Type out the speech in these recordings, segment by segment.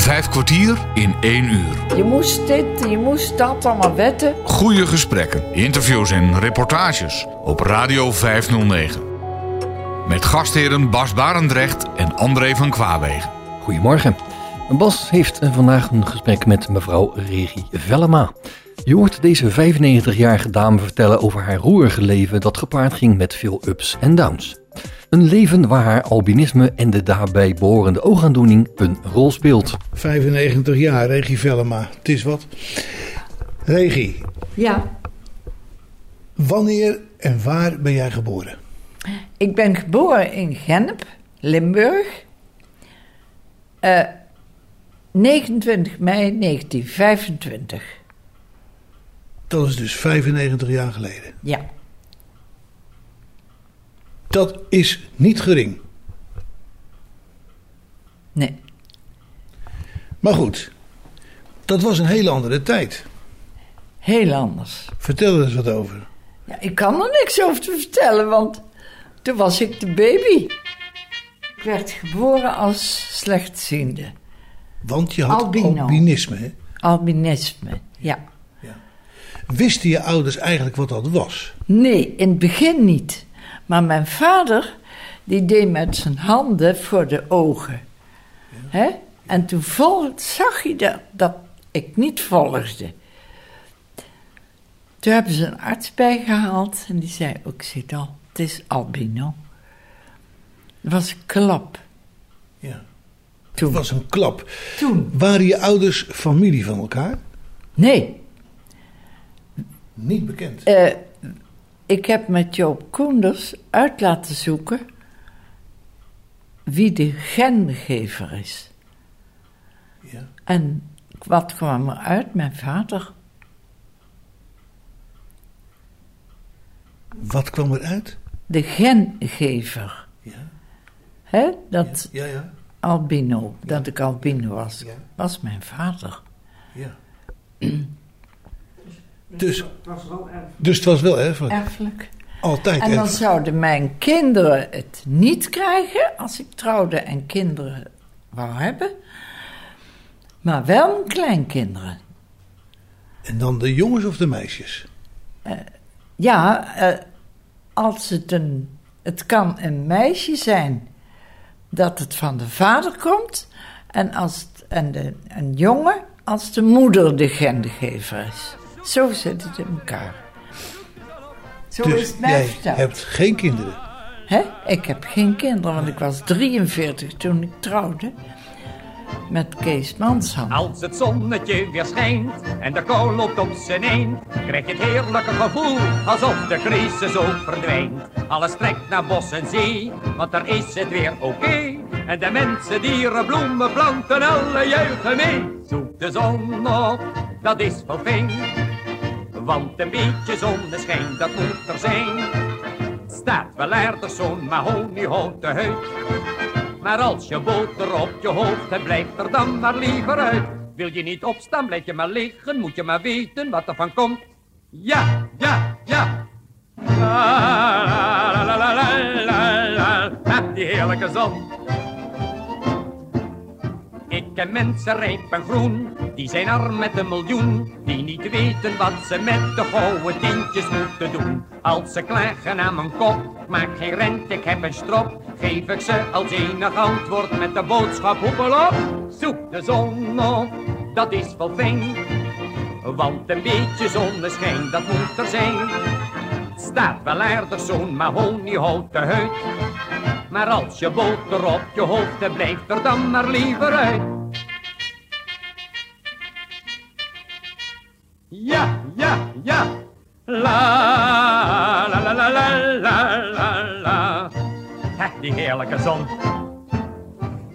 Vijf kwartier in één uur. Je moest dit, je moest dat, allemaal wetten. Goede gesprekken, interviews en reportages op Radio 509. Met gastheren Bas Barendrecht en André van Kwaabegen. Goedemorgen. Bas heeft vandaag een gesprek met mevrouw Regie Vellema. Je hoort deze 95-jarige dame vertellen over haar roerige leven dat gepaard ging met veel ups en downs. Een leven waar haar albinisme en de daarbij behorende oogaandoening een rol speelt. 95 jaar, Regie Vellema. Het is wat. Regie, Ja, wanneer en waar ben jij geboren? ik ben geboren in Gennep, Limburg. Eh, 29 mei 1925. Dat is dus 95 jaar geleden. Ja, Dat is niet gering. nee. Maar goed, dat was een hele andere tijd. Heel anders. Vertel er eens wat over. Ja, ik kan er niks over te vertellen, want toen was ik de baby. Ik werd geboren als slechtziende. Want je had Albino. albinisme. Hè? Albinisme, ja. Wisten je ouders eigenlijk wat dat was? Nee, in het begin niet. Maar mijn vader, die deed met zijn handen voor de ogen. Hè? En toen vol, zag hij dat, dat ik niet volgde. Toen hebben ze een arts bijgehaald en die zei, ook zit al, het is albino. Dat was een klap. Ja. Toen. Het was een klap. Toen. Waren je ouders familie van elkaar? Nee, Niet bekend. Eh, ik heb met Joop Koenders uit laten zoeken wie de gengever is. Ja. En wat kwam eruit? Mijn vader. Wat kwam eruit? De gengever. Ja. Hè? Dat Ja, ja. albino, dat ik albino was, was mijn vader. ja. Dus, dus het was wel erfelijk. Erfelijk. Altijd En dan erfelijk. zouden mijn kinderen het niet krijgen als ik trouwde en kinderen wou hebben. Maar wel kleinkinderen. En dan de jongens of de meisjes? Ja, eh, als het een. Het kan een meisje zijn dat het van de vader komt. En, als het, en de, een jongen als de moeder de gengever is. Zo zit het in elkaar. Zo is dus het mij jij verteld. hebt geen kinderen. Hè? Ik heb geen kinderen, want ik was 43 toen ik trouwde. Met Kees Mansham. Als het zonnetje weer schijnt en de kou loopt op zijn eind, krijg je het heerlijke gevoel alsof de crisis ook verdwijnt. Alles trekt naar bos en zee, want daar is het weer oké. En de mensen, dieren, bloemen, planten, alle juichen mee. Zoek de zon op, dat is wel fijn. Want een beetje zonneschijn, dat moet er zijn. Staat wel aardig zo'n mahoniehouten huid. Maar als je boter op je hoofd hebt, blijf er dan maar liever uit. Wil je niet opstaan, blijf je maar liggen, moet je maar weten wat er van komt. Ja, ja, ja. La, la, la, la, la, la, la. Ha, die heerlijke zon. Ken mensen rijp en groen, die zijn arm met een miljoen, die niet weten wat ze met de gouden tientjes moeten doen. Als ze klagen aan mijn kop, maak geen rent, ik heb een strop, geef ik ze als enig antwoord met de boodschap hoepel op. Zoek de zon op, dat is wel fijn, want een beetje zonneschijn, dat moet er zijn. Staat wel aardig zo'n mahoniehouten huid. Maar als je boter op je hoofd hebt, blijft er dan maar liever uit. Ja, ja, ja. La, la, la, la, la, la. Ha, die heerlijke zon.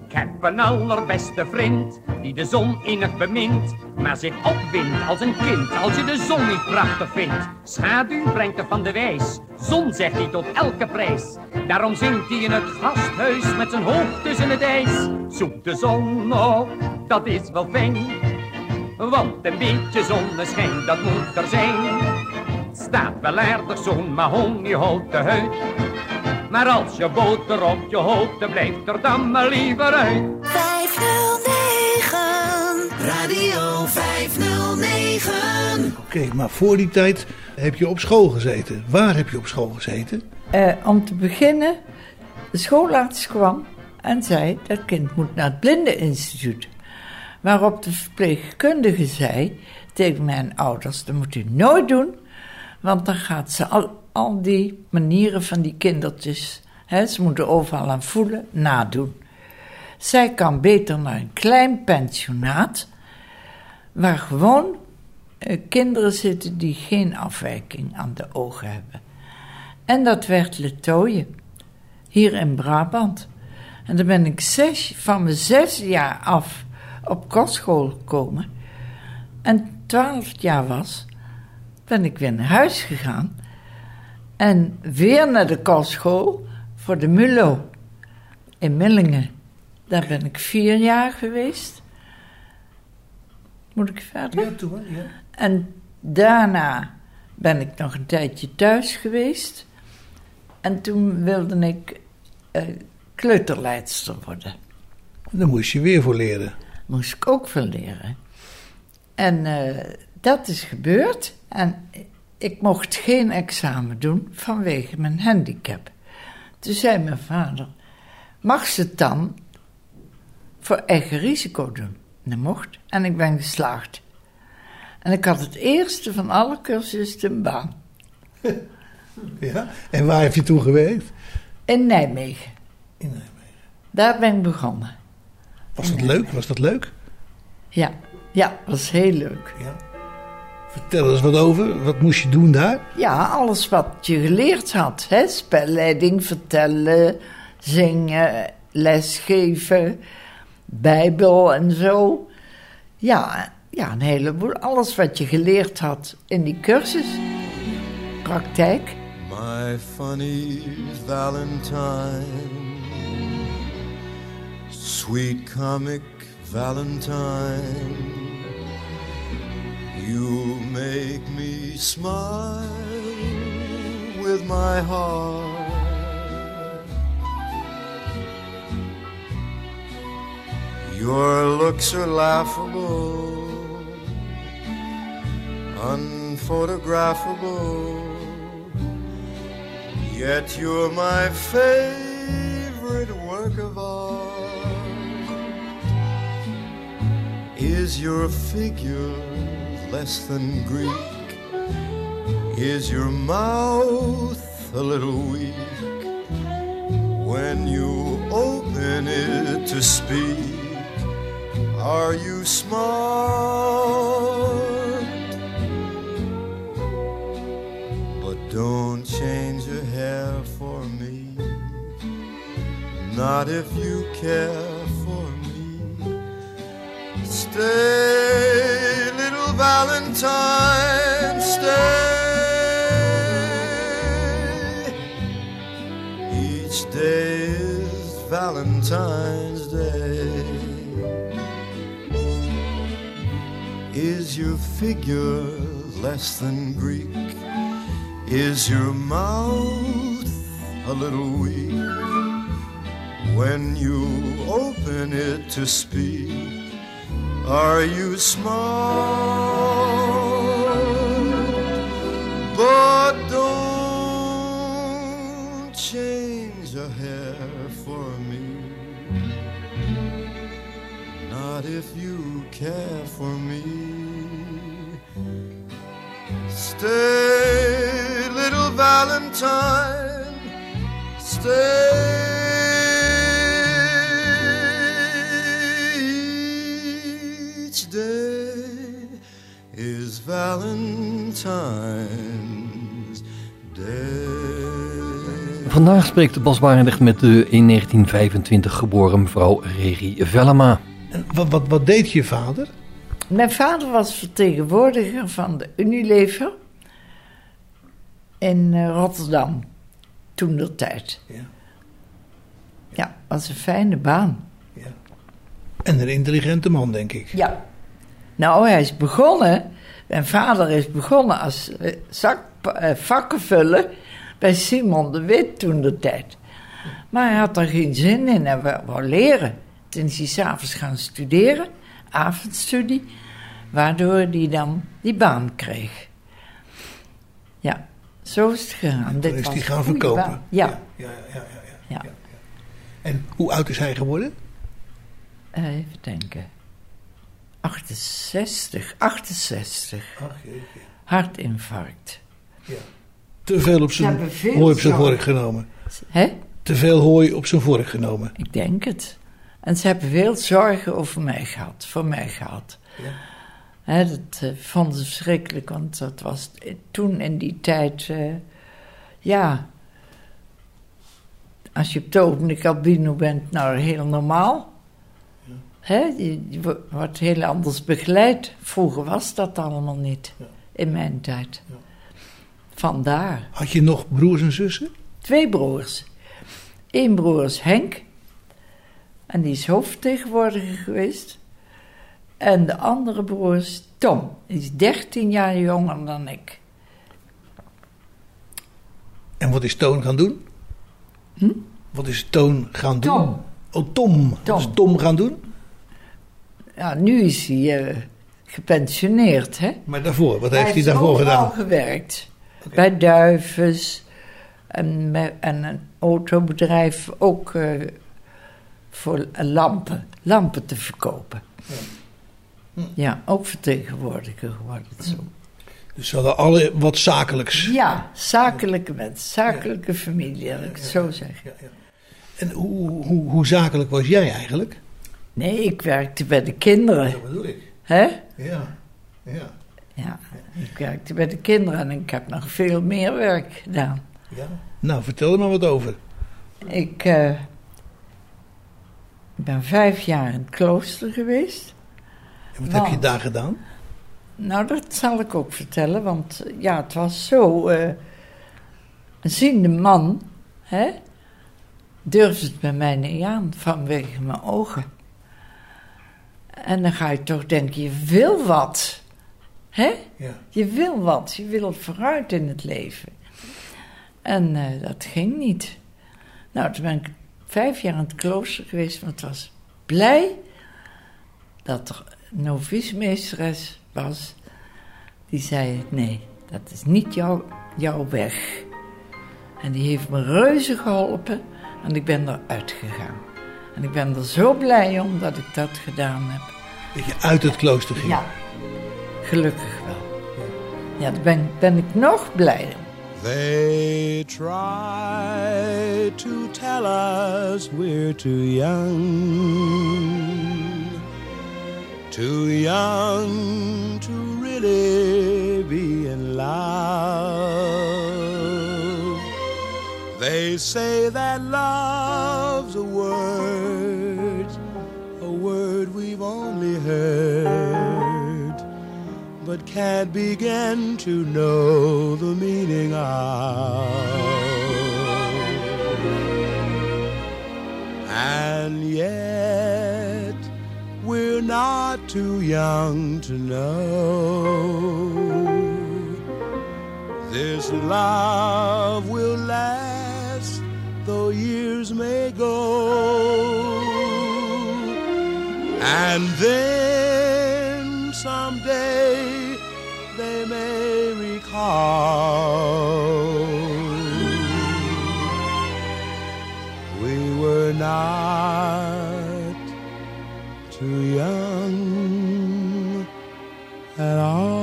Ik heb een allerbeste vriend, die de zon innig bemint, maar zich opwindt als een kind als je de zon niet prachtig vindt. Schaduw brengt er van de wijs, zon zegt hij tot elke prijs. Daarom zingt hij in het gasthuis met zijn hoofd tussen het ijs. Zoek de zon op, dat is wel fijn, want een beetje zonneschijn, dat moet er zijn. Staat wel aardig zo'n mahoniehouten huid. Maar als je boter op je hoofd, dan blijft er dan maar liever uit. 509, Radio 509. Oké, maar voor die tijd heb je op school gezeten. Waar heb je op school gezeten? Eh, om te beginnen, de schoolarts kwam en zei... dat kind moet naar het blindeninstituut. Waarop de verpleegkundige zei tegen mijn ouders... dat moet u nooit doen, want dan gaat ze al al die manieren van die kindertjes, ze moeten overal aan voelen, nadoen. Zij kan beter naar een klein pensionaat, waar gewoon eh, kinderen zitten die geen afwijking aan de ogen hebben. En dat werd Letooien, hier in Brabant. En dan ben ik zes, van mijn zes jaar af op kostschool gekomen. En twaalf jaar was, ben ik weer naar huis gegaan. En weer naar de kostschool voor de MULO in Millingen. Daar ben ik vier jaar geweest. Moet ik verder? toen ja. En daarna ben ik nog een tijdje thuis geweest. En toen wilde ik uh, kleuterleidster worden. Daar moest je weer voor leren. Moest ik ook voor leren. En uh, dat is gebeurd. En ik mocht geen examen doen vanwege mijn handicap. Toen zei mijn vader: Mag ze het dan voor eigen risico doen? En dat mocht. En ik ben geslaagd. En ik had het eerste van alle cursussen een baan. Ja, en waar heb je toen gewerkt? In Nijmegen. In Nijmegen. Daar ben ik begonnen. Was dat leuk? Was dat leuk? Ja, ja, was heel leuk. Ja. Vertel eens wat over. Wat moest je doen daar? Ja, alles wat je geleerd had. Hè? Spelleiding, vertellen, zingen, lesgeven, bijbel en zo. Ja, ja, een heleboel. Alles wat je geleerd had in die cursus. Praktijk. My funny Valentine, sweet comic Valentine, you make me smile with my heart. Your looks are laughable, unphotographable. Yet you're my favorite work of art. Is your figure less than Greek? Is your mouth a little weak? When you open it to speak, are you smart? But don't change your hair for me. Not if you care for me. Stay, little Valentine, stay. Each day is Valentine's Day. Is your figure less than Greek? Is your mouth a little weak when you open it to speak? Are you smart? But don't change a hair for me. Not if you care for me. Stay, little Valentine, stay. Vandaag spreekt Bas Barendrecht met de in 1925 geboren mevrouw Regi Vellema. En wat, wat, wat deed je vader? Mijn vader was vertegenwoordiger van de Unilever in eh, Rotterdam, toen de tijd. Ja. Ja, was een fijne baan. ja. En een intelligente man, denk ik. Ja. Nou, hij is begonnen, mijn vader is begonnen als eh, zak, eh, vakkenvuller bij Simon de Wit toen de tijd. Maar hij had er geen zin in en wou, leren. Toen is hij s'avonds gaan studeren, avondstudie, waardoor hij dan die baan kreeg. Ja, zo is het gegaan. Toen Dit is hij gaan verkopen. Ja, ja, ja, ja, ja. Ja. En hoe oud is hij geworden? Eh, even denken. 68, 68. Ach, jeetje. Hartinfarct. Ja. Te veel op zijn hooi op zijn vork genomen. Hè? Te veel hooi op zijn vork genomen. Ik denk het. En ze hebben veel zorgen over mij gehad, voor mij gehad. Ja. Hè, dat eh, vonden ze verschrikkelijk, want dat was toen in die tijd, eh, ja. Als je op het ogenblik albino bent, nou heel normaal. Hè, je, je wo- wordt heel anders begeleid. Vroeger was dat allemaal niet, in mijn tijd. Vandaar. Had je nog broers en zussen? Twee broers. Eén broer is Henk. En die is hoofdvertegenwoordiger geweest. En de andere broer is Tom. Die is 13 jaar jonger dan ik. En wat is Toon gaan doen? Wat is Toon gaan doen? Hm? Tom. Oh, Tom. Wat is Tom. Tom gaan doen? Ja, nu is hij eh, gepensioneerd, hè? Maar daarvoor, wat heeft hij, heeft daarvoor gedaan? gewerkt. Bij Duivens. En, en een autobedrijf ook eh, voor lampen. Lampen te verkopen. Ja, ook vertegenwoordiger geworden. Zo. Dus ze hadden alle wat zakelijks. Ja, zakelijke mensen, zakelijke familie, laat ik het zo zeggen. Ja, ja. En hoe, hoe, hoe zakelijk was jij eigenlijk? Nee, ik werkte bij de kinderen, Dat bedoel ik. hè? Ja, ja, Ja, ik werkte bij de kinderen en ik heb nog veel meer werk gedaan. ja. Nou, vertel er maar wat over. Ik eh, ben vijf jaar in het klooster geweest. En wat Nou. heb je daar gedaan? Nou, dat zal ik ook vertellen, want ja, het was zo. eh, een ziende man, hè, durfde het bij mij niet aan vanwege mijn ogen. En dan ga je toch denken, je wil wat. Hè? Ja. Je wil wat, je wil vooruit in het leven. En eh, dat ging niet. Nou, toen ben ik vijf jaar in het klooster geweest, want ik was blij dat er een novicemeesteres was. Die zei, nee, dat is niet jouw, jouw weg. En die heeft me reuze geholpen en ik ben eruit gegaan. En ik ben er zo blij om dat ik dat gedaan heb. Dat je uit het klooster ging. Ja, gelukkig wel. Ja, daar ben, ben ik nog blij om. They try to tell us we're too young, too young to really be in love. They say that love's a word, heard but can't begin to know the meaning of. And yet, we're not too young to know this love will last, though years may go. And then someday they may recall we were not too young at all.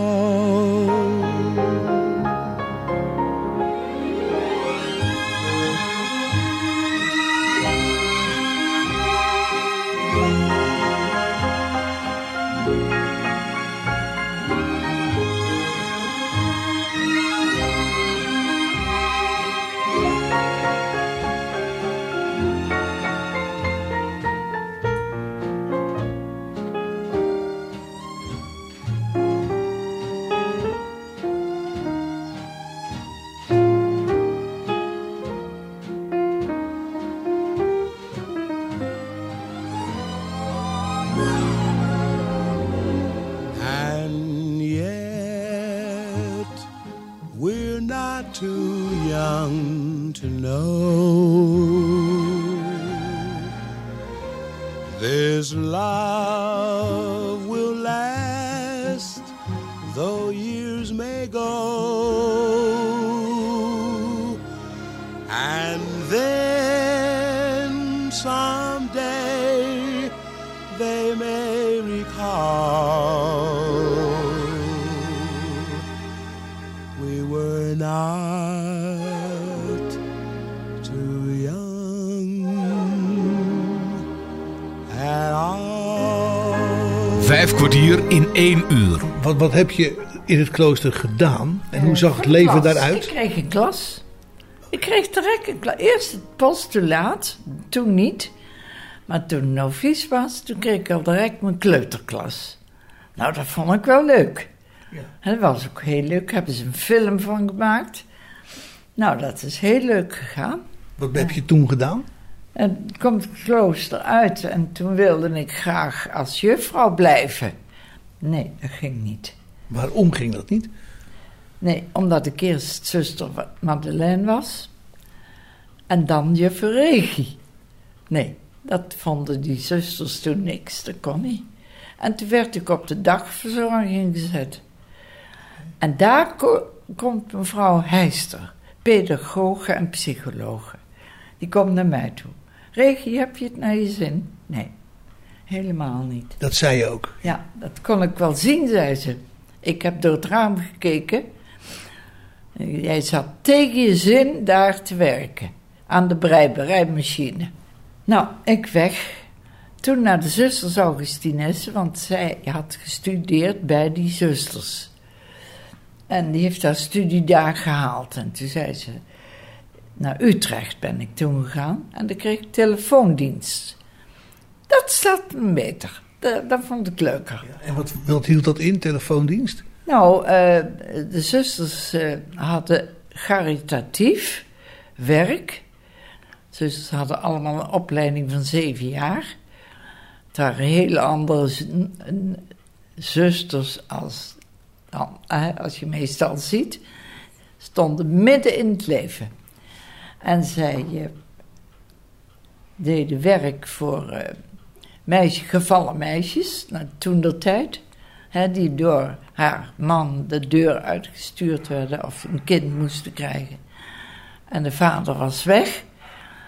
In één uur. Wat, wat heb je in het klooster gedaan? En hoe zag het leven klas. daaruit? Ik kreeg een klas. Ik kreeg direct een klas. Eerst het postulaat, toen niet. Maar toen ik novice was, toen kreeg ik al direct mijn kleuterklas. Nou, dat vond ik wel leuk. En dat was ook heel leuk. Daar hebben ze een film van gemaakt. Nou, dat is heel leuk gegaan. Wat heb je toen gedaan? En toen kwam het klooster uit en toen wilde ik graag als juffrouw blijven. Nee, dat ging niet. Waarom ging dat niet? Nee, omdat ik eerst zuster Madeleine was. En dan juffrouw Regie. Nee, dat vonden die zusters toen niks. Dat kon niet. En toen werd ik op de dagverzorging gezet. En daar ko- komt mevrouw Heister, pedagoge en psychologe. Die komt naar mij toe. Regie, heb je het naar je zin? Nee, helemaal niet. Dat zei je ook. Ja, dat kon ik wel zien, zei ze. Ik heb door het raam gekeken. Jij zat tegen je zin daar te werken. Aan de breiberijmachine. Nou, ik weg. Toen naar de zusters Augustines, want zij had gestudeerd bij die zusters. En die heeft haar studie daar gehaald. En toen zei ze, naar Utrecht ben ik toen gegaan. En dan kreeg ik telefoondienst. Dat me beter. Dat, dat vond ik leuker. En wat, wat hield dat in, telefoondienst? Nou, eh, de zusters eh, hadden caritatief werk. Zusters hadden allemaal een opleiding van zeven jaar. Het waren hele andere zusters als, dan, als je meestal ziet. Stonden midden in het leven. En zij eh, deden werk voor meisje, gevallen meisjes, nou, toen de tijd. Hè, die door haar man de deur uitgestuurd werden of een kind moesten krijgen. En de vader was weg.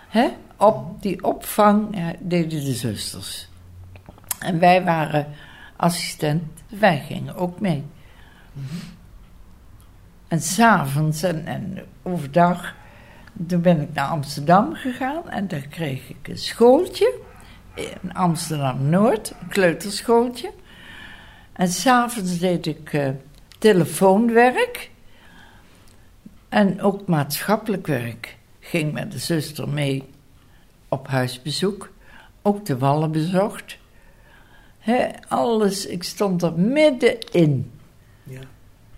Hè, op die opvang deden de zusters. En wij waren assistent, wij gingen ook mee. En s'avonds en, en overdag, toen ben ik naar Amsterdam gegaan en daar kreeg ik een schooltje in Amsterdam-Noord, een kleuterschooltje. En s'avonds deed ik eh, telefoonwerk en ook maatschappelijk werk. Ging met de zuster mee op huisbezoek, ook de wallen bezocht. Hè, alles, ik stond er middenin.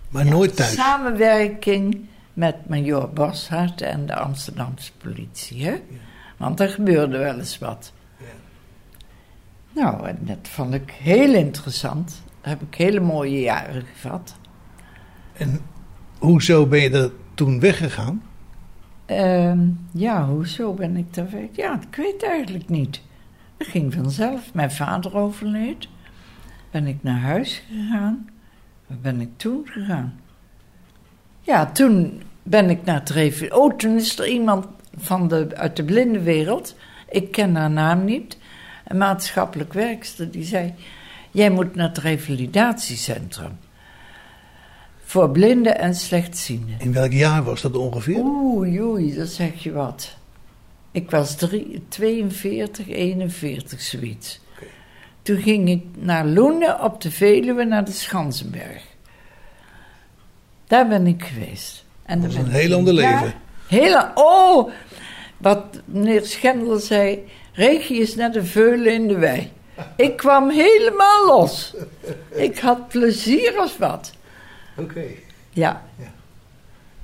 Maar nooit thuis. Samenwerking met major Boshart en de Amsterdamse politie. Hè? Want er gebeurde wel eens wat. Nou, en dat vond ik heel interessant. Daar heb ik hele mooie jaren gehad. En hoezo ben je er toen weggegaan? Ehm, ja, hoezo ben ik daar weg? Ja, ik weet eigenlijk niet. Het ging vanzelf. Mijn vader overleed. Ben ik naar huis gegaan. Waar ben ik toen gegaan? Ja, toen ben ik naar het revi- Oh, toen is er iemand van de, uit de blindenwereld. Ik ken haar naam niet. Een maatschappelijk werkster die zei... Jij moet naar het revalidatiecentrum. Voor blinden en slechtzienden. In welk jaar was dat ongeveer? Oei, oei, dat zeg je wat. Ik was drie, 42, 41, zoiets. Toen ging ik naar Loenen op de Veluwe naar de Schansenberg. Daar ben ik geweest. En Dat is een heel ander leven. Heel, oh, wat meneer Schendel zei, regie is net een veulen in de wei. Ik kwam helemaal los. Ik had plezier als wat. Oké. Ja,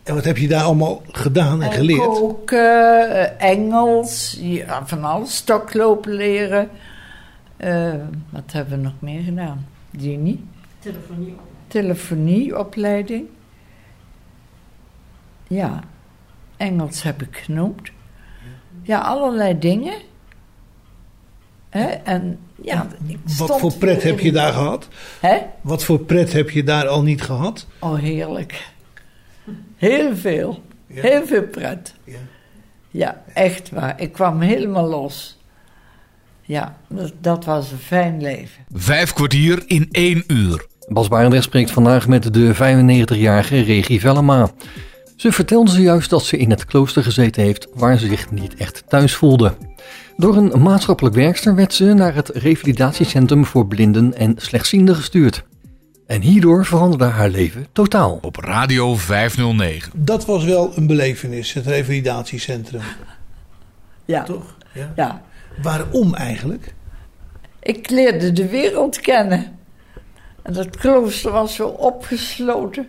En wat heb je daar allemaal gedaan en geleerd? Koken, eh, Engels, ja, van alles, stoklopen leren. Eh, wat hebben we nog meer gedaan? Die niet? Telefonie. Telefonieopleiding. Ja, Engels heb ik genoemd. Ja, allerlei dingen. Hè? En ja, ik Wat stond voor pret heb je daar gehad? Hè? Wat voor pret heb je daar al niet gehad? Oh, heerlijk. Heel veel. Ja. Heel veel pret. Ja. Ja, echt waar. Ik kwam helemaal los. Ja, dat, dat was een fijn leven. Vijf kwartier in één uur. Bas Barendrecht spreekt vandaag met de 95-jarige Regie Vellema. Ze vertelde zojuist dat ze in het klooster gezeten heeft waar ze zich niet echt thuis voelde. Door een maatschappelijk werkster werd ze naar het revalidatiecentrum voor blinden en slechtzienden gestuurd. En hierdoor veranderde haar leven totaal. Op Radio 509. Dat was wel een belevenis, het revalidatiecentrum. Ja. Toch? Ja. Ja. Waarom eigenlijk? Ik leerde de wereld kennen. En dat klooster was zo opgesloten.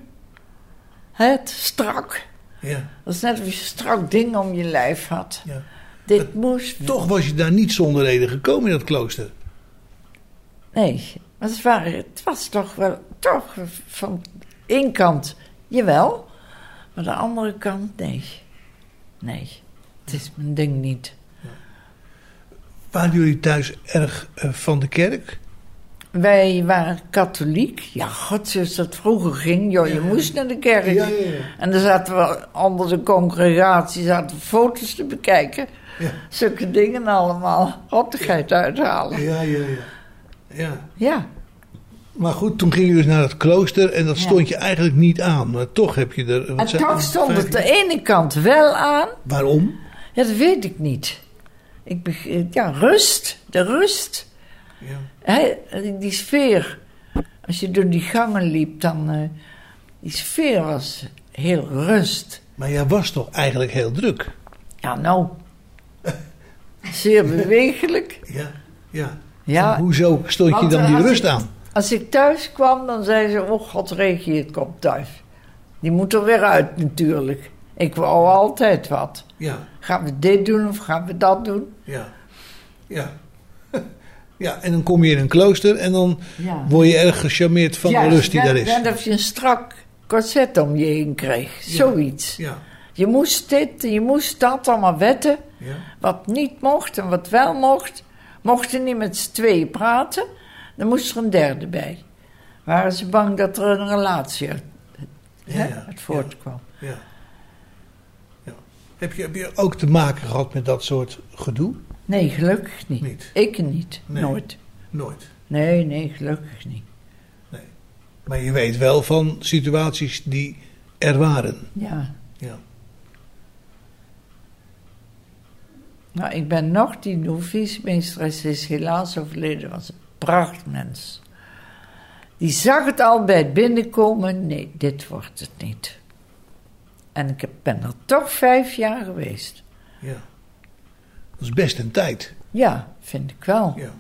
Het strak. Ja. Dat is net of je een strak ding om je lijf had. Ja. Dit moest. Toch was je daar niet zonder reden gekomen in dat klooster. Nee, maar het, waren, het was toch wel. Toch van één kant, jawel. Maar de andere kant, nee. Nee, het is mijn ding niet. Waren jullie thuis erg eh, van de kerk? Wij waren katholiek. Ja, god, zoals dat vroeger ging. Joh, je Ja. moest naar de kerk. Ja, ja. En dan zaten we onder de congregatie zaten foto's te bekijken. Ja. Zulke dingen allemaal. Rottigheid uithalen. Ja, ja, ja. ja. Ja, Maar goed, toen ging je dus naar het klooster en dat Ja. stond je eigenlijk niet aan. Maar toch heb je er... en toch stond het de ene kant wel aan. Waarom? Ja, dat weet ik niet. Ik beg- ja, rust. De rust. Ja. Hè, die sfeer. Als je door die gangen liep, dan... eh, die sfeer was heel rust. Maar jij was toch eigenlijk heel druk? Ja, nou. Zeer bewegelijk. Ja, ja. Ja. En hoezo stond je dan die rust ik- aan? Als ik thuis kwam, dan zei ze: Oh, god, regie, het komt thuis. Die moet er weer uit, natuurlijk. Ik wou altijd wat. Ja, Gaan we dit doen of gaan we dat doen? ja, ja. Ja, en dan kom je in een klooster en dan Ja. word je erg gecharmeerd van de rust die daar is. Net of je een strak corset om je heen kreeg. Zoiets. Ja, Je moest dit en je moest dat, allemaal wetten. ja, Wat niet mocht en wat wel mocht. Mochten niet met z'n tweeën praten, dan moest er een derde bij. Waren ze bang dat er een relatie uit, hè, ja, uit voortkwam. ja. ja. Heb, je, heb je ook te maken gehad met dat soort gedoe? Nee, gelukkig niet. Niet? Ik niet. Nee. Nooit. Nooit. Nee, nee, gelukkig niet. Maar je weet wel van situaties die er waren. Ja. Ja. Nou, ik ben nog die novice-meesteres, is helaas overleden, was een prachtmens. Die zag het al bij het binnenkomen, nee, dit wordt het niet. En ik ben er toch vijf jaar geweest. ja. Dat is best een tijd. Ja, vind ik wel. Ja.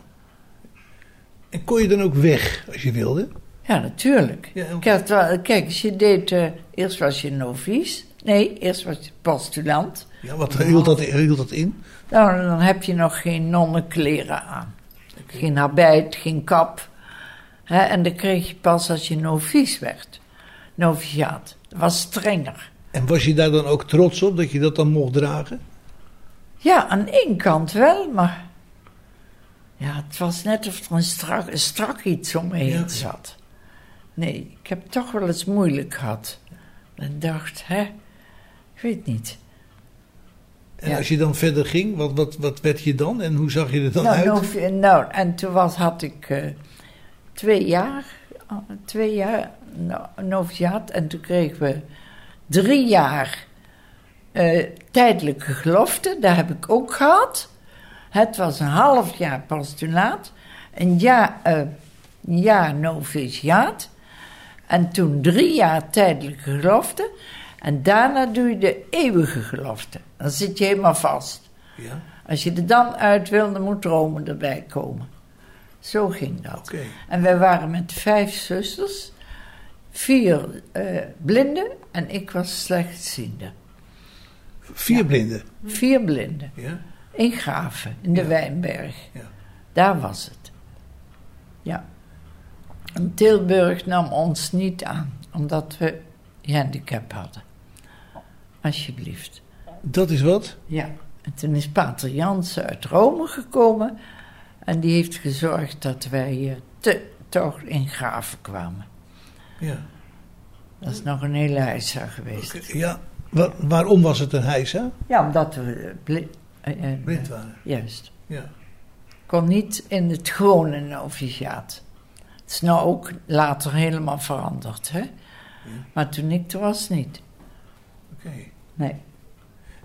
En kon je dan ook weg als je wilde? Ja, natuurlijk. Ja, wel- kijk, als je deed, eh, eerst was je novice. Nee, eerst was je postulant. Ja, wat hield dat, hield dat in? Nou, dan heb je nog geen nonnenkleren aan. Geen habit, geen kap. En dat kreeg je pas als je novice werd. Noviciaat. Dat was strenger. En was je daar dan ook trots op dat je dat dan mocht dragen? Ja, aan één kant wel, maar... Ja, het was net of er een strak, een strak iets om me heen Ja. zat. Nee, ik heb het toch wel eens moeilijk gehad. En dacht, hè, ik weet niet. En Ja. als je dan verder ging, wat, wat, wat werd je dan en hoe zag je er dan nou, uit? novi- nou, en toen was, had ik eh, twee jaar, twee jaar no, noviciaat. En toen kregen we drie jaar eh, tijdelijke gelofte. Dat heb ik ook gehad. Het was een half jaar postulaat. Een jaar, eh, jaar noviciaat. En toen drie jaar tijdelijke gelofte. En daarna doe je de eeuwige gelofte. Dan zit je helemaal vast. Ja, Als je er dan uit wil, dan moet Rome erbij komen. Zo ging dat. En wij waren met vijf zusters, vier eh, blinden en ik was slechtziende. Vier blinden. Vier blinden. Ja, In Graven, in de Ja. Wijnberg. ja. Daar was het. Ja. En Tilburg nam ons niet aan, omdat we handicap hadden. Alsjeblieft. Dat is wat? Ja, en toen is Pater Jansen uit Rome gekomen en die heeft gezorgd dat wij eh, te, toch in Graven kwamen. Ja. Dat is nog een hele heisa geweest. ja. Wa- waarom was het een heisa? Ja, omdat we bli- eh, eh, Blind waren. Juist. Ja. kon niet in het gewone noviciaat. Het is nou ook later helemaal veranderd, hè? Maar toen ik er was, niet. Oké. Nee.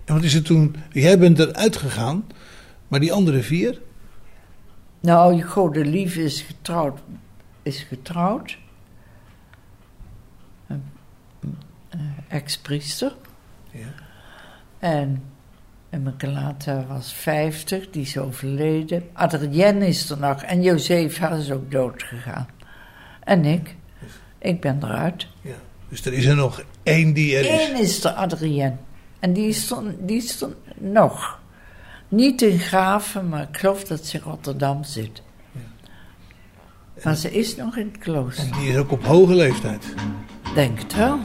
En wat is er toen? Jij bent eruit gegaan, maar die andere vier? Nou, je Gode Lieve is getrouwd. Is getrouwd. Een ex-priester. Ja. En Immaculata was 50, die is overleden. Adrienne is er nog en Josefa is ook dood gegaan. En ik. Ik ben eruit. ja. Dus er is er nog één die er is. Eén is er Adrienne. En die is er, die is er nog. Niet in Graven, maar ik geloof dat ze in Rotterdam zit. Maar ze is nog in het klooster. En die is ook op hoge leeftijd. Denk het wel.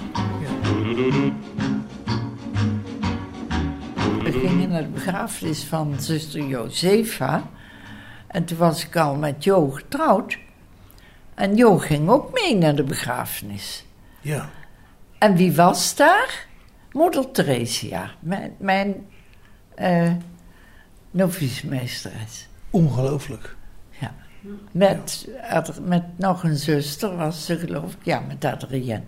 We gingen naar de begrafenis van zuster Josefa. En toen was ik al met Jo getrouwd. En Jo ging ook mee naar de begrafenis. Ja. En wie was daar? Moeder Theresia, mijn, mijn novicimeesteres. Ongelooflijk. Ja. Met, met nog een zuster was ze geloof ik, ja, met Adrienne.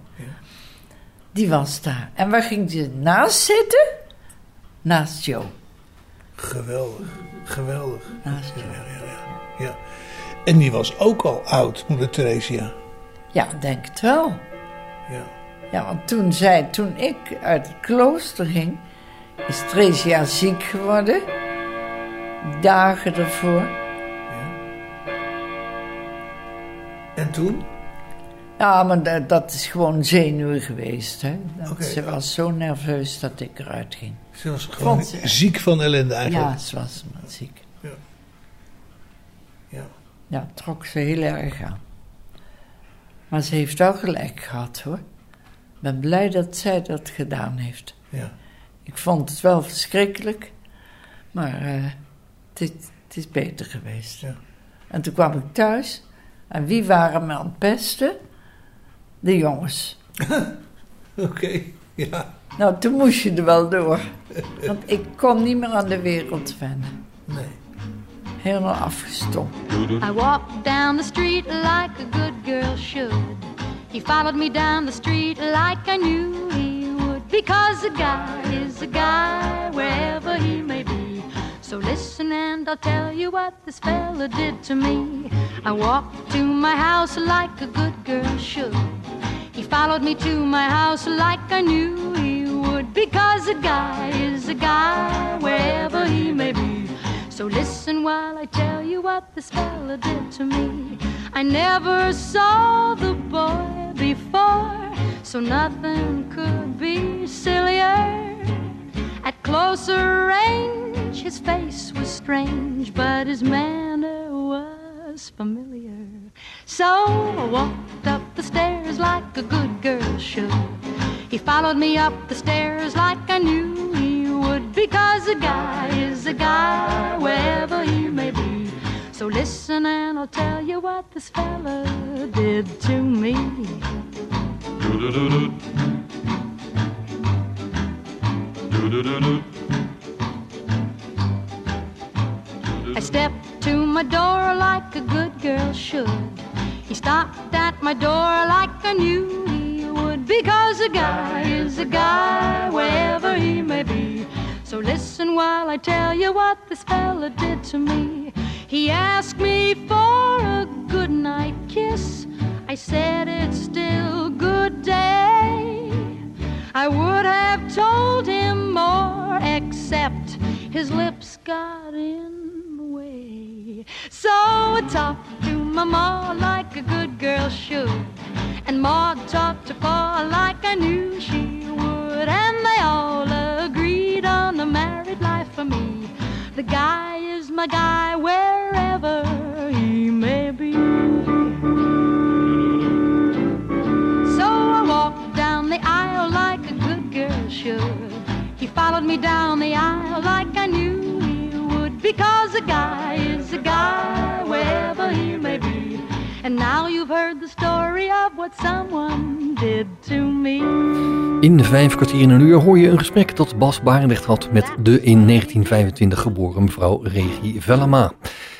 Die was daar. En waar ging ze naast zitten? Naast Jo. Geweldig. Geweldig. Naast Jo. ja, ja, ja. ja. En die was ook al oud, moeder Theresia. Ja, denk het wel. Ja. Ja, want toen, zij, toen ik uit het klooster ging, is Theresia ziek geworden. Dagen ervoor. En toen? Ja, maar dat, dat is gewoon zenuwen geweest. Hè? Dat. Ze was zo nerveus dat ik eruit ging. Ze was gewoon ze- ziek van ellende eigenlijk. Ja, ze was maar ziek. Ja. Ja, trok ze heel erg aan. Maar ze heeft wel gelijk gehad hoor. Ik ben blij dat zij dat gedaan heeft. Ja. Ik vond het wel verschrikkelijk, maar eh, het, is, het is beter geweest. Ja. En toen kwam ik thuis en wie waren me aan het pesten? De jongens. Oké. Ja. Nou, toen moest je er wel door. Want ik kon niet meer aan de wereld wennen. Nee. Helemaal afgestompt. I walked down the street like a good girl should. He followed me down the street like I knew he would. Because a guy is a guy wherever he may be. So listen and I'll tell you what this fella did to me. I walked to my house like a good girl should. He followed me to my house like I knew he would. Because a guy is a guy wherever he may be. So listen while I tell you what this fella did to me. I never saw the boy before, so nothing could be sillier. At closer range, his face was strange, but his manner was familiar. So I walked up the stairs like a good girl should. He followed me up the stairs like I knew he would, because a guy is a guy wherever he may be. So listen and I'll tell you what this fella did to me. I stepped to my door like a good girl should. He stopped at my door like I knew he would. Because a guy is a guy wherever he may be. So listen while I tell you what this fella did to me. He asked me for a good night kiss. I said it's still good day. I would have told him more, except his lips got in the way. So I talked to my ma like a good girl should, and Ma talked to Pa like I knew she would, and they all agreed on a married life for me. The guy is my guy wherever he may be. So I walked down the aisle like a good girl should. He followed me down the aisle like I knew he would. Because a guy is a guy And now you've heard the story of what someone did to me. In vijf kwartier in een uur hoor je een gesprek dat Bas Barendrecht had met de in 1925 geboren mevrouw Regie Vellema.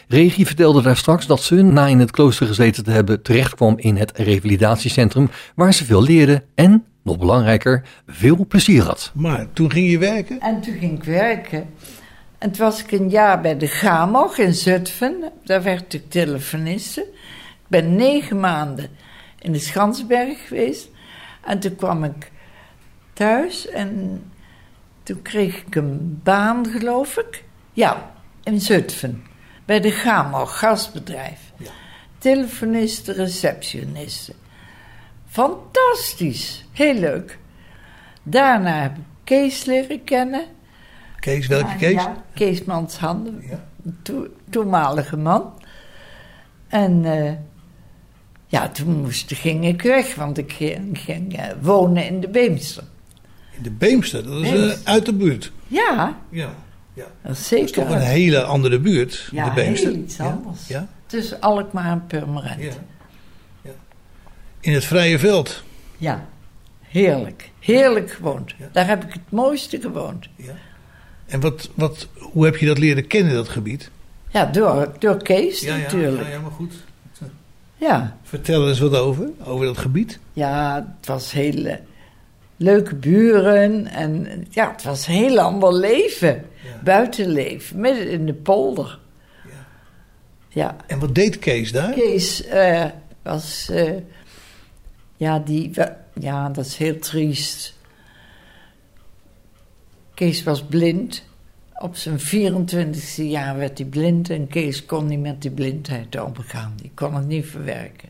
Regie vertelde daar straks dat ze, na in het klooster gezeten te hebben, terechtkwam in het revalidatiecentrum, waar ze veel leerde en, nog belangrijker, veel plezier had. Maar toen ging je werken? En toen ging ik werken. En toen was ik een jaar bij de GAMOG in Zutphen. Daar werd ik telefoniste. Ik ben negen maanden in de Schansberg geweest. En toen kwam ik thuis en toen kreeg ik een baan, geloof ik. Ja, in Zutphen. Bij de GAMOG, gasbedrijf. Telefoniste, receptioniste. Fantastisch, heel leuk. Daarna heb ik Kees leren kennen. Kees, welke Kees? Ja, Kees Manshanden, Ja. toe- toenmalige man. En eh, ja, toen moest, ging ik weg, want ik ging, ging, eh, wonen in de Beemster. In de Beemster, dat is Beemster. eh, uit de buurt. Ja, Ja. ja. dat is Dat zeker. is toch een hele andere buurt, Ja, de Beemster. heel iets Ja, anders. Ja, Tussen Alkmaar en Purmerend. ja, Ja. ja. In het vrije veld. heerlijk. Heerlijk gewoond. Ja. Daar heb ik het mooiste gewoond. Ja. En wat, wat, hoe heb je dat leren kennen, dat gebied? Ja, door, door Kees natuurlijk. Ja, ja, maar goed. Ja. Vertel er eens wat over, over dat gebied. Ja, het was hele leuke buren en ja, het was een heel ander leven. Ja. Buitenleven, midden in de polder. Ja. Ja, En wat deed Kees daar? Kees eh, was, eh, ja, die, ja, dat is heel triest. Kees was blind. Op zijn 24e jaar werd hij blind en Kees kon niet met die blindheid omgaan. Die kon het niet verwerken.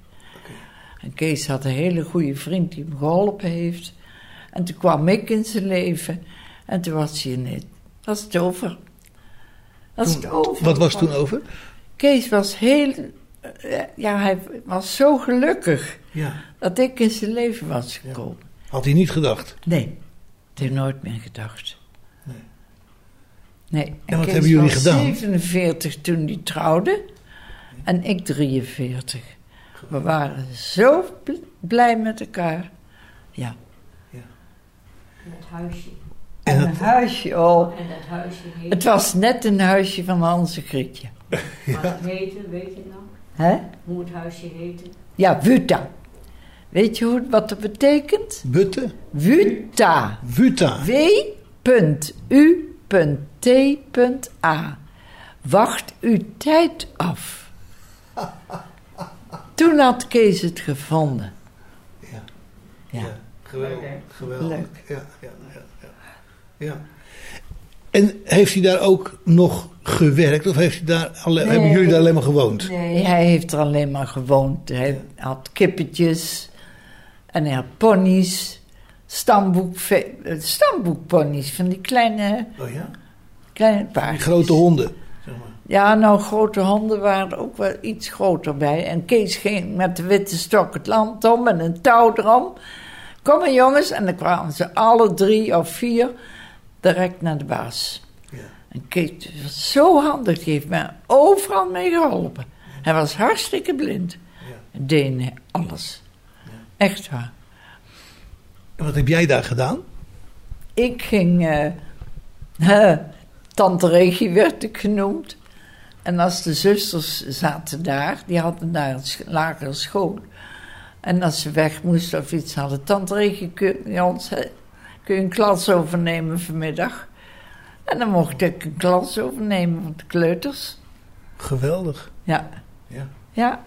En Kees had een hele goede vriend die hem geholpen heeft. En toen kwam ik in zijn leven en toen was hij niet. Was het over. Was het over. Wat was toen over? Kees was heel. eh, Ja, hij was zo gelukkig Ja. dat ik in zijn leven was gekomen. Had hij niet gedacht. Nee, heb ik nooit meer gedacht. Nee. En wat hebben jullie was gedaan? 47 toen hij trouwde en ik 43. We waren zo bl- blij met elkaar. Ja. Het huisje. En En een huisje, oh. En dat huisje heet. Het was net een huisje van onze Grietje. Maar het heette, weet je nog? Hè? Hoe het huisje heette? Ja, Wuta. Weet je hoe, wat dat betekent? Butte? Wuta. Vuta. W.U.T.A. Wacht uw tijd af. Toen had Kees het gevonden. Ja. Ja. Ja, geweldig. geweldig. Leuk. Ja, ja, ja, ja. ja. En heeft hij daar ook nog gewerkt? Of heeft hij daar alle, Nee. hebben jullie daar alleen maar gewoond? Nee, hij heeft er alleen maar gewoond. Hij had kippetjes en hij had ponies. Stamboek, stamboekponies van die kleine, Oh ja? kleine Die grote honden. Zeg maar. Ja, nou, grote honden waren er ook wel iets groter bij. En Kees ging met de witte stok het land om en een touw erom. Kom maar jongens, en dan kwamen ze alle drie of vier direct naar de baas. Ja. En Kees was zo handig, die heeft mij overal mee geholpen. Hij was hartstikke blind. Ja. En deed alles. Echt waar. En wat heb jij daar gedaan? Ik ging. eh, Tante Regie werd ik genoemd. En als de zusters zaten daar, die hadden daar een lagere school. En als ze weg moesten of iets hadden, Tante Regie, kun je, ons, kun je een klas overnemen vanmiddag? En dan mocht ik een klas overnemen van de kleuters. Geweldig. Ja, Ja. ja.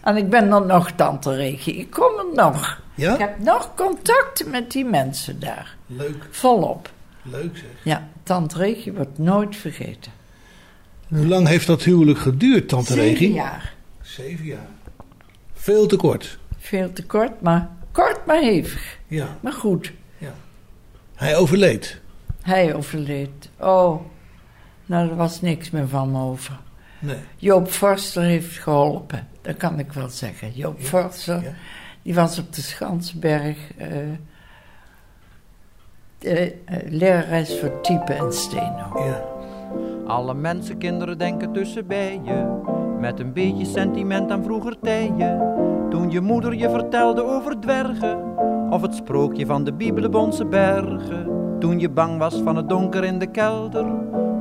En ik ben dan nog Tante Regie. Ik kom er nog. Ja? Ik heb nog contacten met die mensen daar. Leuk. Volop. Leuk zeg. Ja, Tante Regie wordt nooit vergeten. En hoe lang heeft dat huwelijk geduurd, tante Zeven Regie? jaar. Zeven jaar. Veel te kort. Veel te kort, maar kort maar hevig. Ja. Maar goed, Hij overleed. hij overleed. Oh, nou, er was niks meer van me over. Nee. Joop Forster heeft geholpen, dat kan ik wel zeggen. Joop Ja, Forster, ja. Die was op de Schansberg eh de, eh, lerares voor type en steno. Ja. Alle mensenkinderen denken tussen bijen. Met een beetje sentiment aan vroeger tijden. Toen je moeder je vertelde over dwergen. Of het sprookje van de Biebelenbonse bergen. Toen je bang was van het donker in de kelder.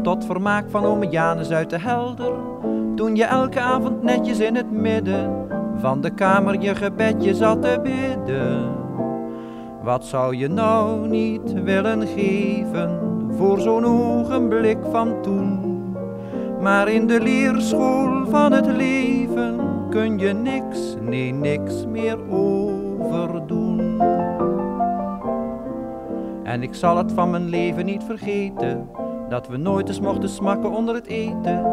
Tot vermaak van ome Janus uit de helder. Toen je elke avond netjes in het midden van de kamer je gebedje zat te bidden. Wat zou je nou niet willen geven voor zo'n ogenblik van toen? Maar in de leerschool van het leven kun je niks, nee niks meer overdoen. En ik zal het van mijn leven niet vergeten, dat we nooit eens mochten smakken onder het eten.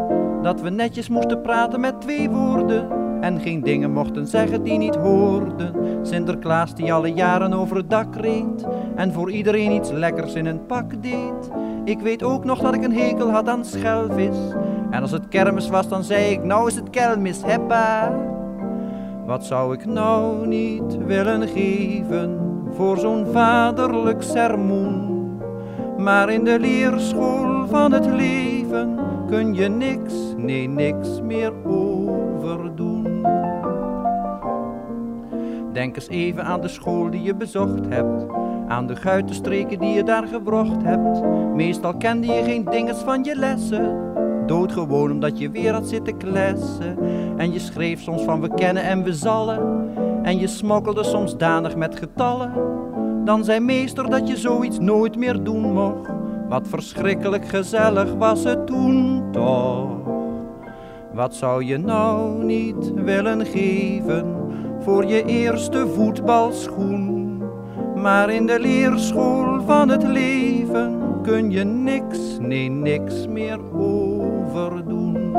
Dat we netjes moesten praten met twee woorden en geen dingen mochten zeggen die niet hoorden. Sinterklaas die alle jaren over het dak reed en voor iedereen iets lekkers in een pak deed. Ik weet ook nog dat ik een hekel had aan schelvis. En als het kermis was, dan zei ik: Nou is het kermis, heppa. Wat zou ik nou niet willen geven voor zo'n vaderlijk sermoen? Maar in de leerschool van het leven kun je niks, nee niks meer overdoen. Denk eens even aan de school die je bezocht hebt. Aan de guitenstreken die je daar gewrocht hebt. Meestal kende je geen dinges van je lessen. Doodgewoon omdat je weer had zitten klessen. En je schreef soms van we kennen en we zallen. En je smokkelde soms danig met getallen. Dan zei meester dat je zoiets nooit meer doen mocht. Wat verschrikkelijk gezellig was het toen toch. Wat zou je nou niet willen geven voor je eerste voetbalschoen? Maar in de leerschool van het leven kun je niks, nee niks meer overdoen.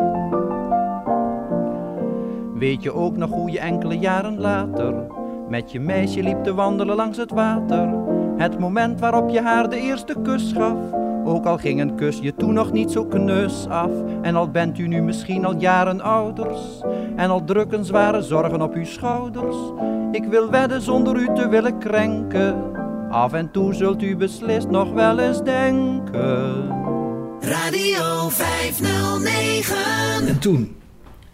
Weet je ook nog hoe je enkele jaren later met je meisje liep te wandelen langs het water? Het moment waarop je haar de eerste kus gaf. Ook al ging een kus je toen nog niet zo knus af. En al bent u nu misschien al jaren ouders. En al drukken zware zorgen op uw schouders. Ik wil wedden zonder u te willen krenken. Af en toe zult u beslist nog wel eens denken. Radio 509. En toen?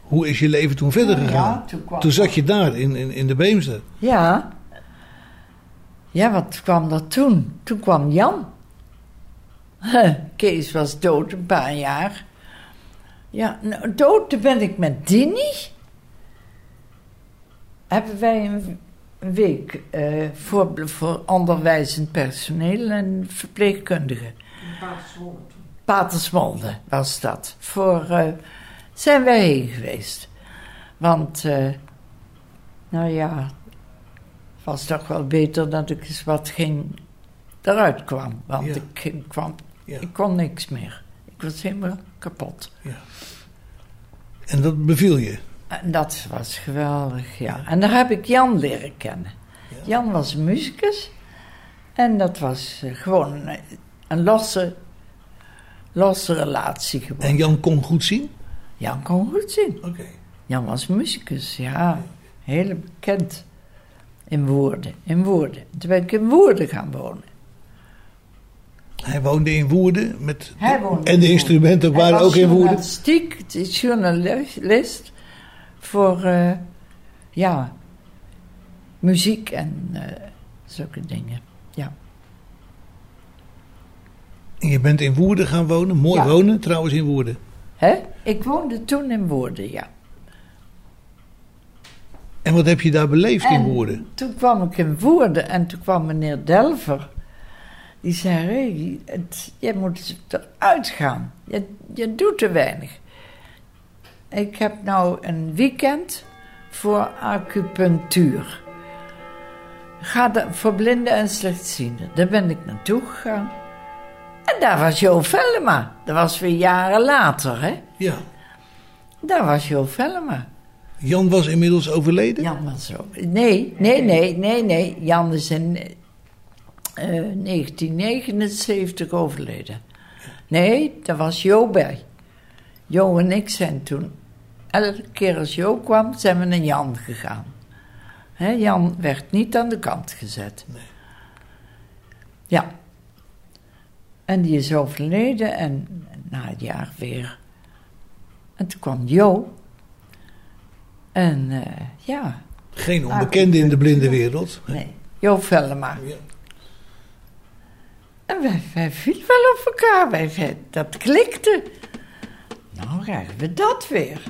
Hoe is je leven toen verder gegaan? toen kwam- zat je daar in, in, in de Beemster. Ja. Ja, wat kwam er toen? Toen kwam Jan. Kees was dood een paar jaar. Ja, nou, dood, toen ben ik met Dini. Hebben wij een, week eh, voor, voor onderwijzend personeel en verpleegkundigen. Patersmolde was dat. Voor eh, zijn wij heen geweest. Want, eh, nou ja, het was toch wel beter dat ik eens wat ging eruit kwam. Want Ja. ik, kwam, Ja. ik kon niks meer. Ik was helemaal kapot. En dat beviel je. En dat was geweldig, ja. En daar heb ik Jan leren kennen. Jan was een muzikus. En dat was eh, gewoon een, een losse, losse relatie geworden. En Jan kon goed zien? Jan kon goed zien. Oké. Jan was muzikus, ja. Heel bekend. In Woerden, in Woerden. Toen ben ik in Woerden gaan wonen. Hij woonde in Woerden. Met Hij woonde en de in instrumenten Hij waren was ook in Woerden. het is journalist voor, eh, ja, muziek en eh, zulke dingen. Ja. En je bent in Woerden gaan wonen. Mooi Ja. wonen trouwens in Woerden. Hè? Ik woonde toen in Woerden, ja. En wat heb je daar beleefd in En Woerden? Toen kwam ik in Woerden en toen kwam meneer Delver. Die zei, hey, het, jij moet eruit gaan. Je, je doet te weinig. Ik heb nou een weekend voor acupunctuur. Ga da- voor blinden en slechtzienden. Daar ben ik naartoe gegaan. En daar was Jo Vellema. Dat was weer jaren later, hè? Ja. Daar was Jo Vellema. Jan was inmiddels overleden? Jan was zo. Nee, nee, nee, nee, nee. Jan is in eh, 1979 overleden. Nee, daar was Jo bij. Jo en ik zijn toen, elke keer als Jo kwam, zijn we naar Jan gegaan. Jan werd niet aan de kant gezet. Ja. En die is overleden en na het jaar weer. En toen kwam Jo. En eh, ja, Geen onbekende in de blinde wereld. nee, Jo Vellema. Ja. En wij, wij vielen wel op elkaar. Wij, dat klikte. Nou krijgen we dat weer.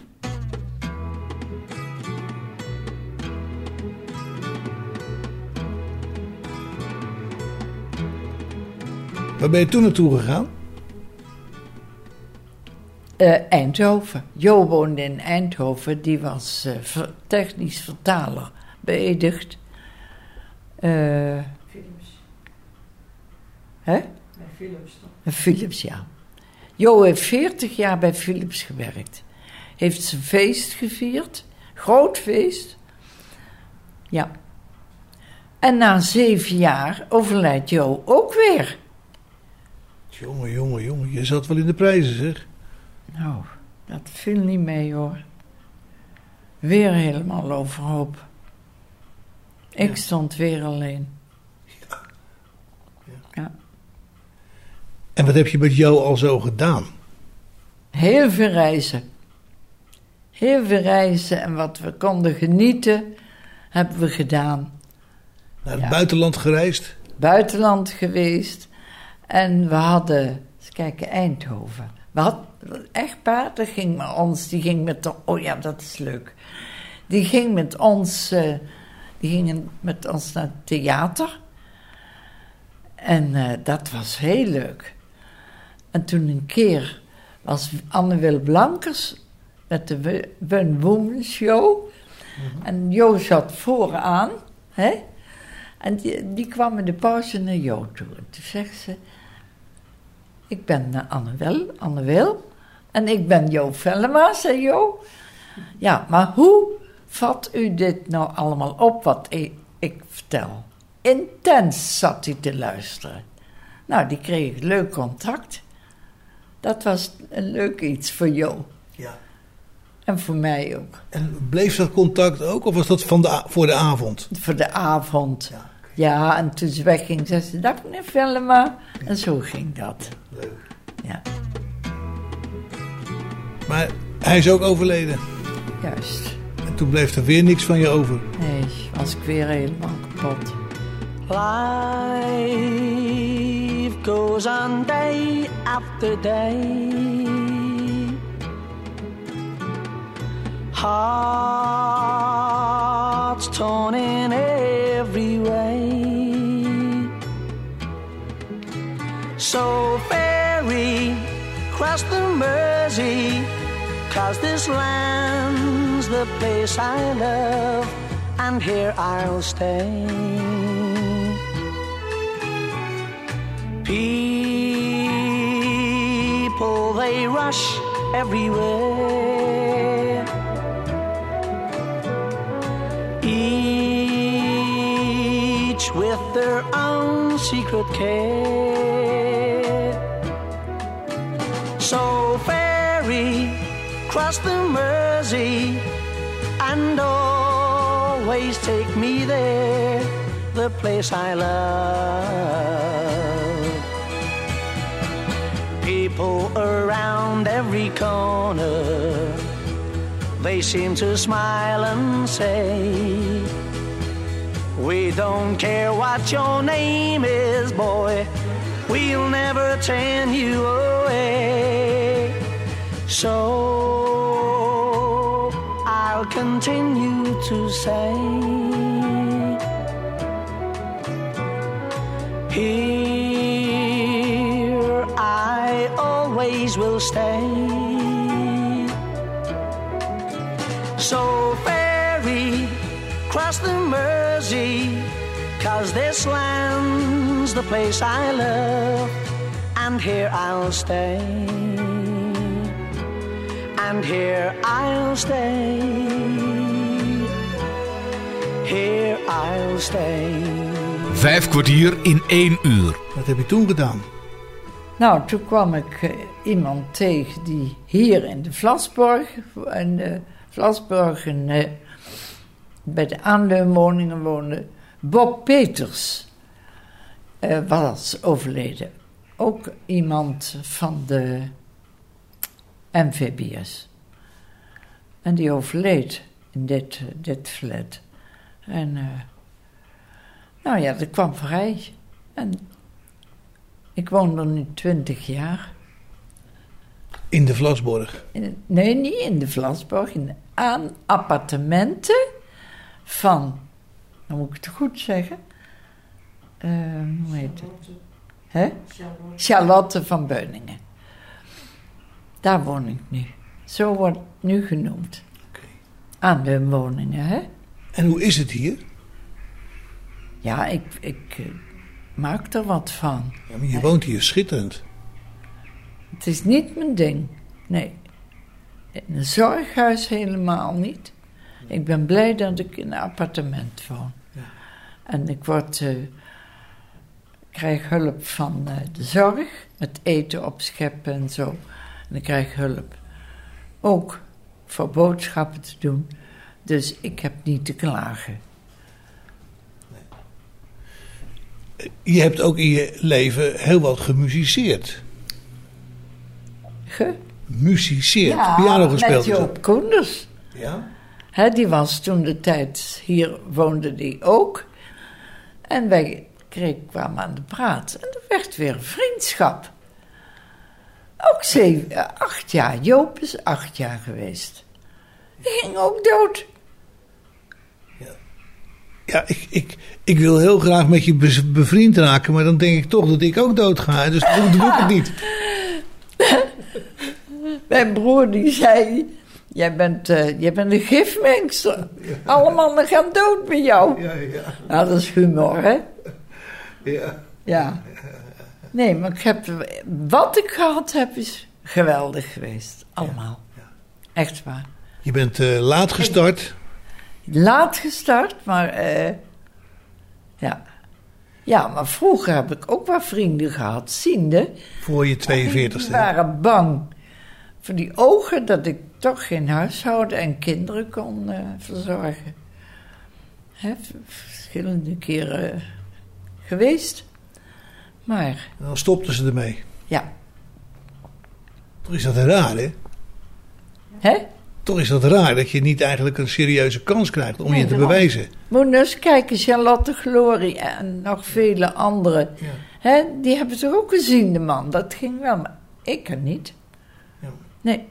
Waar ben je toen naartoe gegaan? Eh, Eindhoven. Jo woonde in Eindhoven. Die was eh, technisch vertaler, beëdigd. Eh hè? Bij Philips toch? Bij Philips, ja. Jo heeft 40 jaar bij Philips gewerkt. Heeft zijn feest gevierd. Groot feest. Ja. En na zeven jaar overlijdt Jo ook weer. Jongen, jongen, jongen. Je zat wel in de prijzen, zeg. Nou, dat viel niet mee hoor. Weer helemaal overhoop. Ik stond weer alleen. Ja. En wat heb je met jou al zo gedaan? Heel veel reizen. Heel veel reizen en wat we konden genieten, hebben we gedaan. Naar het Ja. buitenland gereisd? Buitenland geweest. En we hadden, eens kijken, Eindhoven. We hadden een echtpaar, dat ging met ons, die ging met de, oh ja, dat is leuk. Die ging met ons, eh, die gingen met ons naar het theater. En eh, dat was heel leuk. En toen een keer was Anne Wil Blankers met de One Woman Show. En Jo zat vooraan, hè? En die, die kwam in de pauze naar Jo toe. En toen zegt ze: Ik ben eh, Anne. En ik ben Jo Vellema, zei Jo. Ja, maar hoe vat u dit nou allemaal op wat ik, ik vertel? Intens zat hij te luisteren. Nou, die kreeg leuk contact. Dat was een leuk iets voor Jo. Ja. En voor mij ook. En bleef dat contact ook? Of was dat van de, voor de avond? Voor de avond. Ja, en toen ze wegging, zei ze, dag meneer Vellema. En zo ging dat. Leuk. Ja, Maar hij is ook overleden. juist. En toen bleef er weer niks van je over. Nee, was ik weer helemaal kapot. Life goes on day after day. Hearts torn in every way. So ferry cross the Mersey, cause this land's the place I love, and here I'll stay. People, they rush everywhere. Each with their own secret care. So ferry, cross the Mersey, and always take me there, the place I love. People around every corner, they seem to smile and say, We don't care what your name is, boy, we'll never turn you away. So I'll continue to say, stay. So ferry, cross the Mersey, cause this land's the place I love, and here I'll stay. And here I'll stay. Here I'll stay. Vijf kwartier in één uur. Wat heb je toen gedaan? Nou, toen kwam ik eh, iemand tegen die hier in de Vlasborg, in de Vlasborg eh, bij de aanleunwoningen woonde, Bob Peters eh, was overleden. Ook iemand van de MVBS. En die overleed in dit, dit flat. En, nou ja, dat kwam vrij. En ik woon er nu twintig jaar. In de Vlasborg. In- nee, niet in de Vlasborg. In aan appartementen van, dan moet ik het goed zeggen. eh, hoe heet het? Hè? Charlotte van Beuningen. Daar woon ik nu. Zo wordt het nu genoemd. Aan de woningen, hè? En hoe is het hier? Ja, ik, ik eh, maak er wat van. Ja, maar je woont hier schitterend. Het is niet mijn ding. Nee. In een zorghuis helemaal niet. Ik ben blij dat ik in een appartement woon. En ik word, eh, krijg hulp van eh, de zorg, met eten opscheppen en zo. En ik krijg hulp ook voor boodschappen te doen. Dus ik heb niet te klagen. Je hebt ook in je leven heel wat gemusiceerd. Ge? Musiceerd, piano gespeeld. met Joop Koenders. Ja? Hè, die was toen de tijd, hier woonde die ook. En wij kregen, kwamen aan de praat. En er werd weer vriendschap. Ook zeven, eh, acht jaar. Joop is acht jaar geweest. Die ging ook dood. Ja, ik, ik, ik wil heel graag met je be- bevriend raken, maar dan denk ik toch dat ik ook dood ga. Dus dan doe ik het niet. Mijn broer die zei... Jij bent, eh, jij bent een gifmengster. Alle mannen gaan dood met jou. Ja, ja, Nou, dat is humor, hè? ja. Ja. Nee, maar ik heb, wat ik gehad heb is geweldig geweest. Allemaal. Echt waar. Je bent eh, laat gestart. Laat gestart, maar eh, ja. Ja, maar vroeger heb ik ook wel vrienden gehad, ziende. Voor je Die 42ste. waren bang voor die ogen dat ik toch geen huishouden en kinderen kon eh, verzorgen. Hè, verschillende keren geweest. Maar Dan stopten ze ermee. ja, Toch is dat raar, hè? hè? Toch is dat raar dat je niet eigenlijk een serieuze kans krijgt om Nee, je te daarom. bewijzen. Moet eens kijken, Charlotte Glory en nog vele anderen. Hè, die hebben toch ook gezien, de man. Dat ging wel, maar ik er niet. Ja. Nee.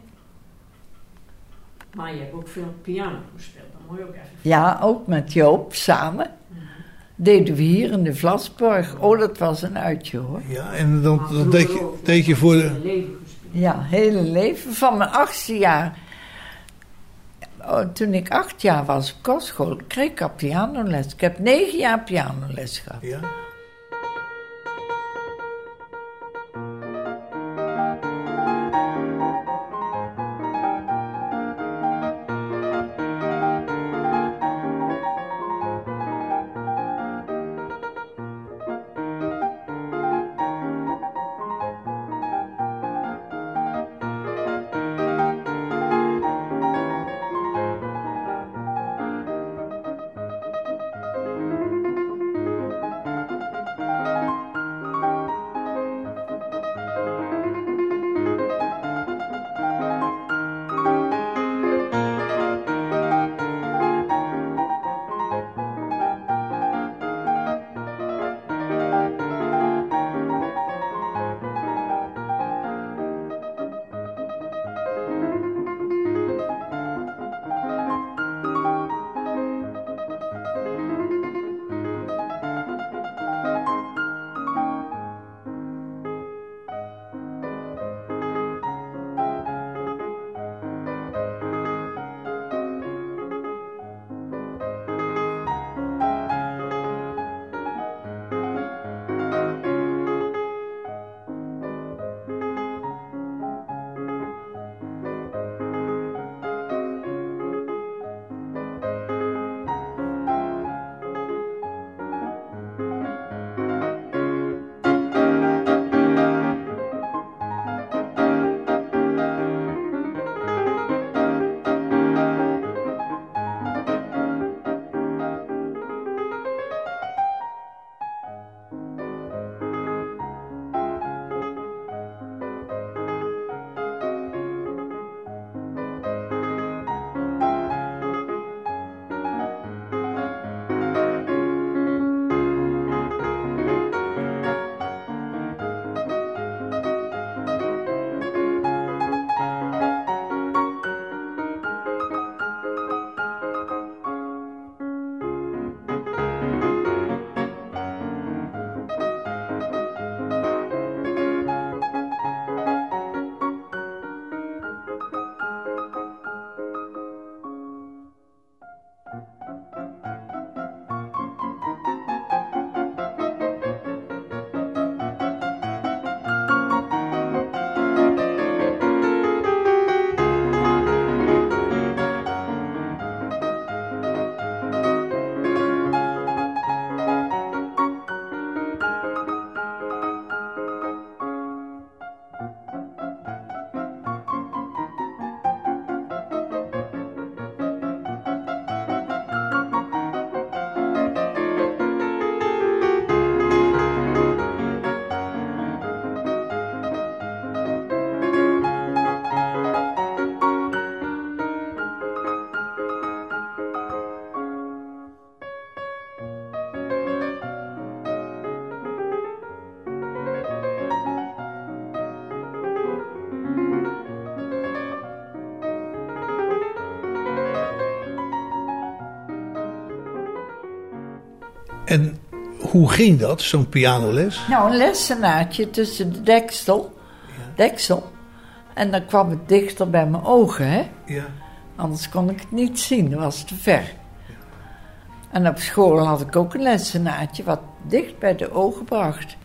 Maar je hebt ook veel piano gespeeld. Dan moet je ook even... Ja, ook met Joop samen. Deden we hier in de Vlasborg. Oh, dat was een uitje hoor. Ja, en dan, dan deed, je, deed je voor de... Leven gespeeld. Ja, hele leven. Van mijn achtste jaar. Oh, toen ik acht jaar was op kostschool, kreeg ik al pianoles. Ik heb negen jaar pianoles gehad. Ja? Hoe ging dat, zo'n pianoles? Nou, een lessenaartje tussen de deksel, deksel. En dan kwam het dichter bij mijn ogen, hè. Ja. Anders kon ik het niet zien, dat was te ver. En op school had ik ook een lessenaartje wat dicht bij de ogen bracht.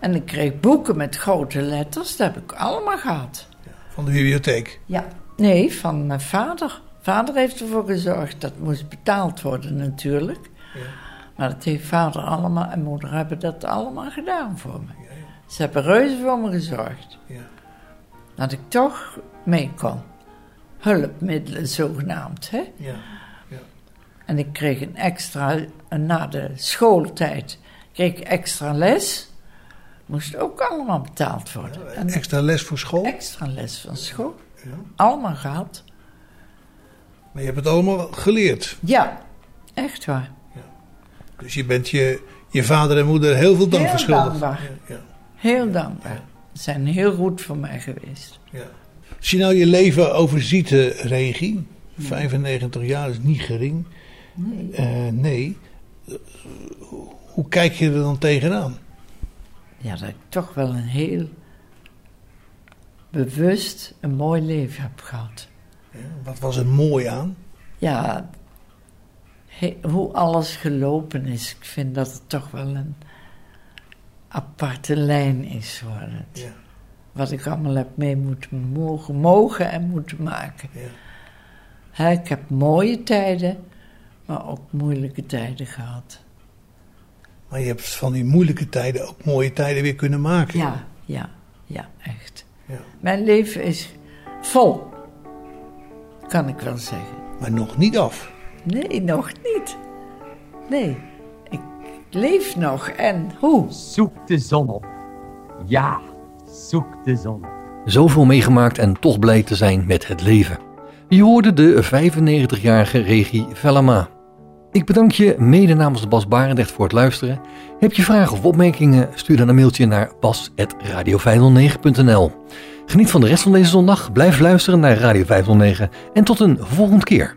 En ik kreeg boeken met grote letters, dat heb ik allemaal gehad. Van de bibliotheek? Ja. Nee, van mijn vader. Vader heeft ervoor gezorgd. Dat moest betaald worden natuurlijk. Maar dat heeft vader allemaal en moeder hebben dat allemaal gedaan voor me. Ze hebben reuze voor me gezorgd. Dat ik toch mee kon. Hulpmiddelen zogenaamd, hè. Ja. En ik kreeg een extra, na de schooltijd, kreeg ik extra les. Moest ook allemaal betaald worden. En Extra les voor school? extra les van school. Allemaal gehad. Maar je hebt het allemaal geleerd. Ja, echt waar. Dus je bent je, je vader en moeder heel veel dank Heel verschuldigd. dankbaar. Ja, ja. Heel dankbaar. Ze zijn heel goed voor mij geweest. Als je nou je leven overziet, eh, Regie, 95 jaar is niet gering. Nee. Eh, nee. Hoe kijk je er dan tegenaan? Ja, dat ik toch wel een heel bewust een mooi leven heb gehad. Wat was er mooi aan? Ja, hoe alles gelopen is. Ik vind dat het toch wel een aparte lijn is het. Wat ik allemaal heb mee moeten mogen, mogen en moeten maken. Hè, ik heb mooie tijden, maar ook moeilijke tijden gehad. Maar je hebt van die moeilijke tijden ook mooie tijden weer kunnen maken. Ja, ja, ja, echt. Ja. Mijn leven is vol, kan ik wel zeggen. Maar nog niet af. Nee, nog niet. Nee, ik leef nog en hoe? Zoek de zon op. Ja, zoek de zon op. Zoveel meegemaakt en toch blij te zijn met het leven. Je hoorde de 95-jarige Regie Vellama. Ik bedank je mede namens de Bas Barendrecht voor het luisteren. Heb je vragen of opmerkingen? Stuur dan een mailtje naar bas.radio509.nl Geniet van de rest van deze zondag, blijf luisteren naar Radio 509 en tot een volgende keer.